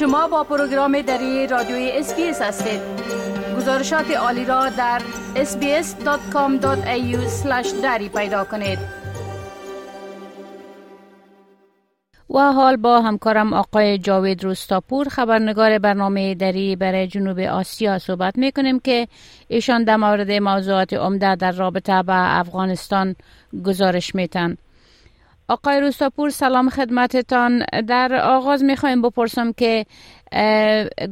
شما با پروگرام دری رادیوی SBS هستید گزارشات عالی را در sbs.com.au دری پیدا کنید و حال با همکارم آقای جاوید روستاپور خبرنگار برنامه دری برای جنوب آسیا صحبت می کنیم که ایشان در مورد موضوعات عمده در رابطه با افغانستان گزارش میتن. آقای روستاپور سلام خدمتتان. در آغاز می‌خوایم بپرسم که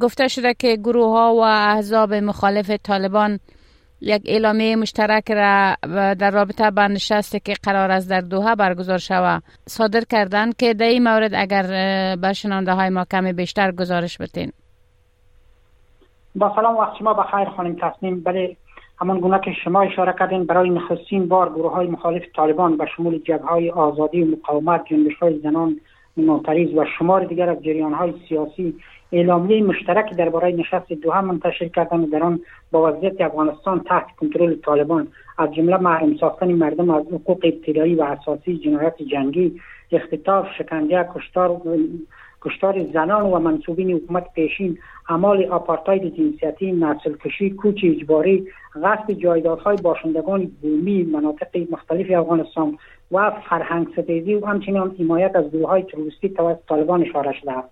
گفته شده که گروه ها و احزاب مخالف طالبان یک اعلامیه مشترک را در رابطه با نشستی که قرار است در دوها برگزار شود صادر کردن که در این مورد اگر بر شنانده های ما کمی بیشتر گزارش بتین با سلام وقت شما بخیر خانم تصمیم بله همان گونه که شما اشاره کردین برای نخستین بار گروه های مخالف طالبان به شمول جبه های آزادی و مقاومت جنبش های زنان معترض و شمار دیگر از جریان های سیاسی اعلامیه مشترک درباره نشست دوها منتشر کردن در آن با وضعیت افغانستان تحت کنترل طالبان از جمله محروم ساختن مردم از حقوق ابتدایی و اساسی جنایت جنگی اختطاف شکنجه کشتار کشتار زنان و منصوبین حکومت پیشین اعمال آپارتاید جنسیتی نسل کشی کوچ اجباری غصب جایدادهای باشندگان بومی مناطق مختلف افغانستان و فرهنگ ستیزی و همچنین حمایت از گروه های تروریستی توسط طالبان اشاره شده است.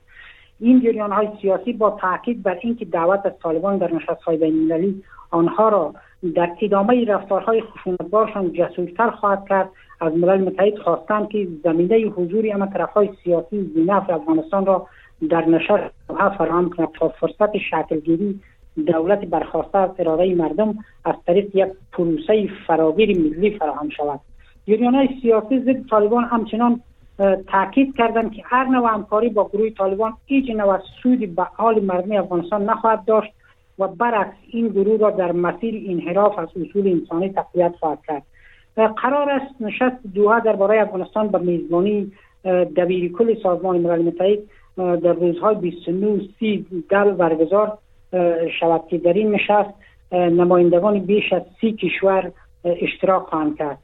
این جریان های سیاسی با تاکید بر اینکه دعوت از طالبان در نشست های بین آنها را در ادامه رفتارهای خشونتبارشان جسورتر خواهد کرد. از ملل متحد خواستند که زمینه حضور اما طرف های سیاسی زینف افغانستان را در نشست فراهم کند تا فرصت شکلگیری دولت برخواسته از اراده مردم از طریق یک پروسه فراگیر ملی فراهم شود. جریان های سیاسی ضد طالبان همچنان تاکید کردند که هر نوع همکاری با گروه طالبان هیچ نوع سودی به حال مردمی افغانستان نخواهد داشت. و برعکس این گروه را در مسیر انحراف از اصول انسانی تقویت خواهد کرد. قرار است نشست دوها درباره افغانستان به میزبانی دبیر کل سازمان ملل متحد در روزهای 29 سی دل برگزار شود که در این نشست نمایندگان بیش از سی کشور اشتراک خواهند کرد.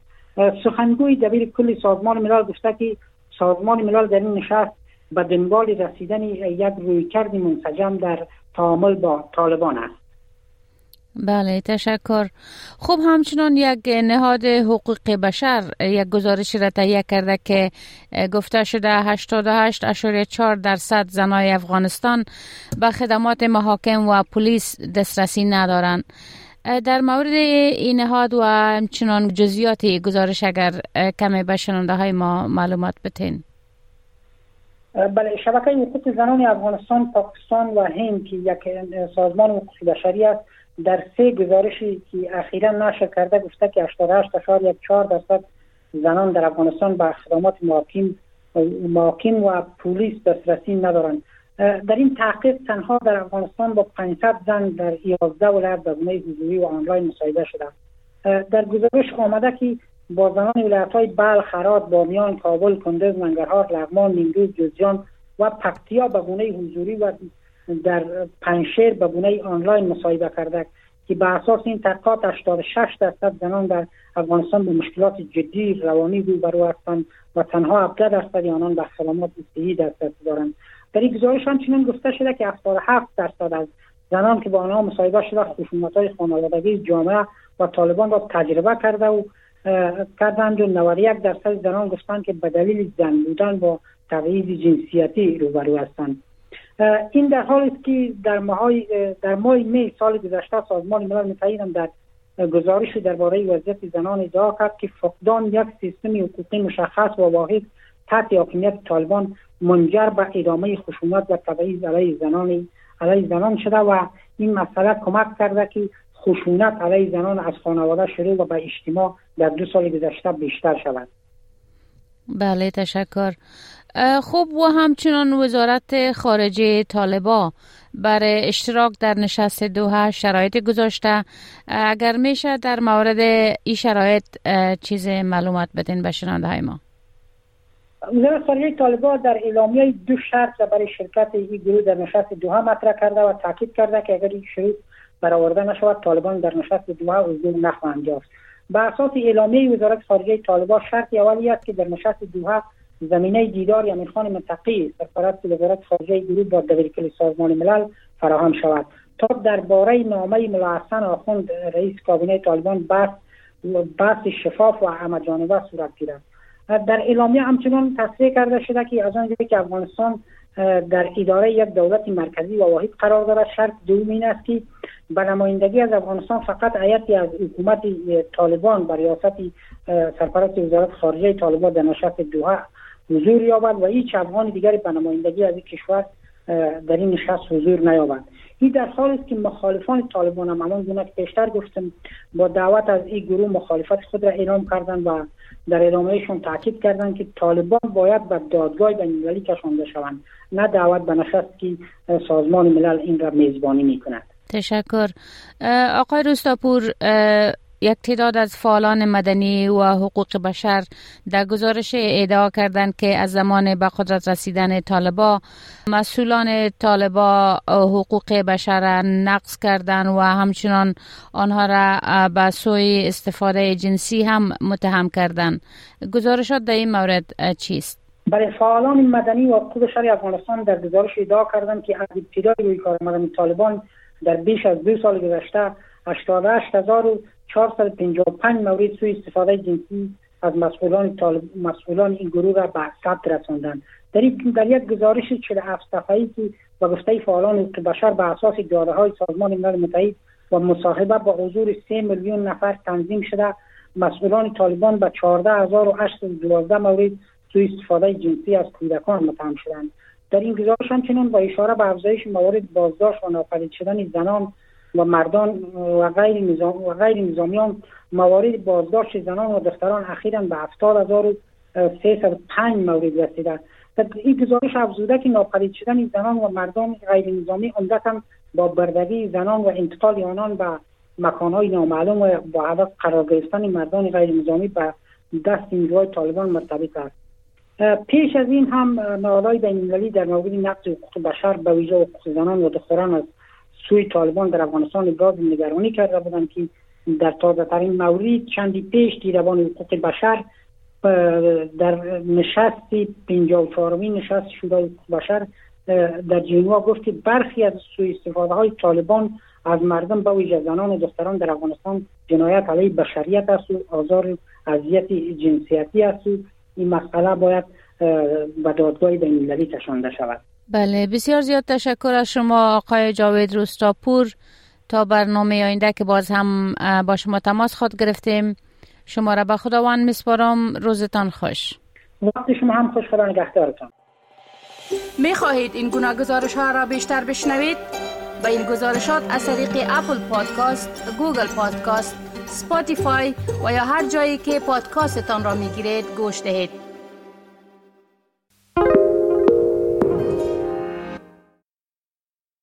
سخنگوی دبیر کل سازمان ملل گفته که سازمان ملل در این نشست به دنبال رسیدن یک رویکرد منسجم در تعامل با طالبان است. بله تشکر. خب همچنان یک نهاد حقوق بشر یک گزارشی را تهیه کرده که گفته شده 88.4 درصد زنای افغانستان به خدمات محاکم و پلیس دسترسی ندارند. در مورد این نهاد و همچنان جزیات گزارش اگر کمی به های ما معلومات بتین. بله شبکه حقوق زنان افغانستان پاکستان و هند که یک سازمان حقوق بشری است در سه گزارشی که اخیرا نشر کرده گفته که 88.4 درصد زنان در افغانستان به خدمات محاکم محاکم و پلیس دسترسی ندارند. در این تحقیق تنها در افغانستان با 500 زن در 11 ولایت به گونه حضوری و آنلاین مصاحبه شده. در گزارش آمده که با زنان ولایت های بلخ، هرات، بامیان، کابل، کندز، منگرهار، لغمان، نیمروز، جوزجان و پکتیا به گونه حضوری و در پنشیر به گونه آنلاین مصاحبه کرده که به اساس این تحقیقات 86 درصد زنان در افغانستان به مشکلات جدی روانی روبرو هستند و تنها 17 درصد آنان به خدمات صحی دسترسی دارند. در این گزارش همچنین گفته شده که 77 درصد از زنان که با آنها مصاحبه شده خشونت های خانوادگی جامعه و طالبان را تجربه کرده و کردند و 91 درصد زنان گفتند که به دلیل زن بودن با تبعیض جنسیتی روبرو هستند. این در حالی است که در ماه در ماه می سال گذشته سازمان ملل متحد در گزارشی درباره وضعیت زنان ادعا کرد که فقدان یک سیستم حقوقی مشخص و واحد تحت حاکمیت طالبان منجر به ادامه خشونت و تبعیض علیه زنان علیه زنان شده و این مسئله کمک کرده که خشونت علیه زنان از خانواده شروع و به اجتماع در دو سال گذشته بیشتر شود. بله تشکر. خب و همچنان وزارت خارجه طالبا برای اشتراک در نشست دوها شرایط گذاشته. اگر میشه در مورد این شرایط چیز معلومات بدین به شنانده های ما. وزارت خارجه طالبان در اعلامیه دو شرط برای شرکت این گروه در نشست دوها مطرح کرده و تاکید کرده که اگر این شروط برآورده نشود طالبان در نشست دوها حضور نخواهند یافت به اساس اعلامیه وزارت خارجه طالبان شرط اولی است که در نشست دوها زمینه دیدار امیر خان متقی سرپرست وزارت خارجه گروه با دبیرکل سازمان ملل فراهم شود. تا درباره نامه ملا حسن آخوند رئیس کابینه طالبان بحث بحث شفاف و همه جانبه صورت گیرد در اعلامیه همچنان تصریح کرده شده که از آنجایی که افغانستان در اداره یک دولت مرکزی و واحد قرار دارد. شرط دوم این است که به نمایندگی از افغانستان فقط ایتی از حکومت طالبان بر ریاست سرپرست وزارت خارجه طالبان در نشست دوحه حضور یابد و هیچ افغان دیگری به نمایندگی از این کشور در این نشست حضور نیابد. این در حال است که مخالفان طالبان هم. همان گونه که پیشتر گفتم با دعوت از این گروه مخالفت خود را اعلام کردن و در اعلامیهشون تاکید کردند که طالبان باید به دادگاه بینالمللی کشانده شوند. نه دعوت به نشست که سازمان ملل این را میزبانی می کند تشکر آقای روستاپور یک تعداد از فعالان مدنی و حقوق بشر در گزارش ادعا کردند که از زمان به قدرت رسیدن طالبا مسئولان طالبا حقوق بشر نقض کردند و همچنان آنها را به سوی استفاده جنسی هم متهم کردند. گزارشات در این مورد چیست؟ برای فعالان مدنی و حقوق بشر افغانستان در گزارش ادعا کردند که از ابتدای روی کار آمدن طالبان در بیش از دو سال گذشته 88455 مورد سوی استفاده جنسی از مسئولان مسئولان این گروه را به ثبت رساندند. در, در یک گزارش 47 صفحه‌ای که با گفته فعالان حقوق بشر به اساس داده های سازمان ملل متحد و مصاحبه با حضور 3 میلیون نفر تنظیم شده مسئولان طالبان به 14812 مورد سوی استفاده جنسی از کودکان متهم شدند. در این گزارش همچنین با اشاره به افزایش موارد بازداشت و ناپدید شدن زنان و مردان و غیر, نظام و غیر نظامیان موارد بازداشت زنان و دختران اخیرا به 70305 مورد رسیده این گزارش افزوده که ناپدید شدن زنان و مردان غیر نظامی عمدتا با بردگی زنان و انتقال آنان به مکانهای نامعلوم و با هدف قرار گرفتن مردان غیر نظامی به دست نیروهای طالبان مرتبط است. پیش از این هم نهادهای بینالمللی در مورد نقض حقوق بشر به ویژه حقوق زنان و دختران از سوی طالبان در افغانستان ابراز نگرانی کرده بودند که در تازه ترین مورد چندی پیش دیدبان حقوق بشر در نشست 54 نشست شورای حقوق بشر در جنوا گفت که برخی از سوی استفاده های طالبان از مردم به ویژه زنان و دختران در افغانستان جنایت علیه بشریت است و آزار اذیت جنسیتی است و این مسئله باید به دادگاه بینالمللی کشانده شود. بله بسیار زیاد تشکر از شما آقای جاوید روستاپور تا برنامه آینده که باز هم با شما تماس خود گرفتیم. شما را به خداوند میسپارم. روزتان خوش. وقت شما هم خوش خدا نگهدارتان. می خواهید این گناه گزارش ها را بیشتر بشنوید؟ با این گزارشات از طریق اپل پادکاست، گوگل پادکاست، سپاتیفای و یا هر جایی که پادکاستتان را می گیرید گوش دهید.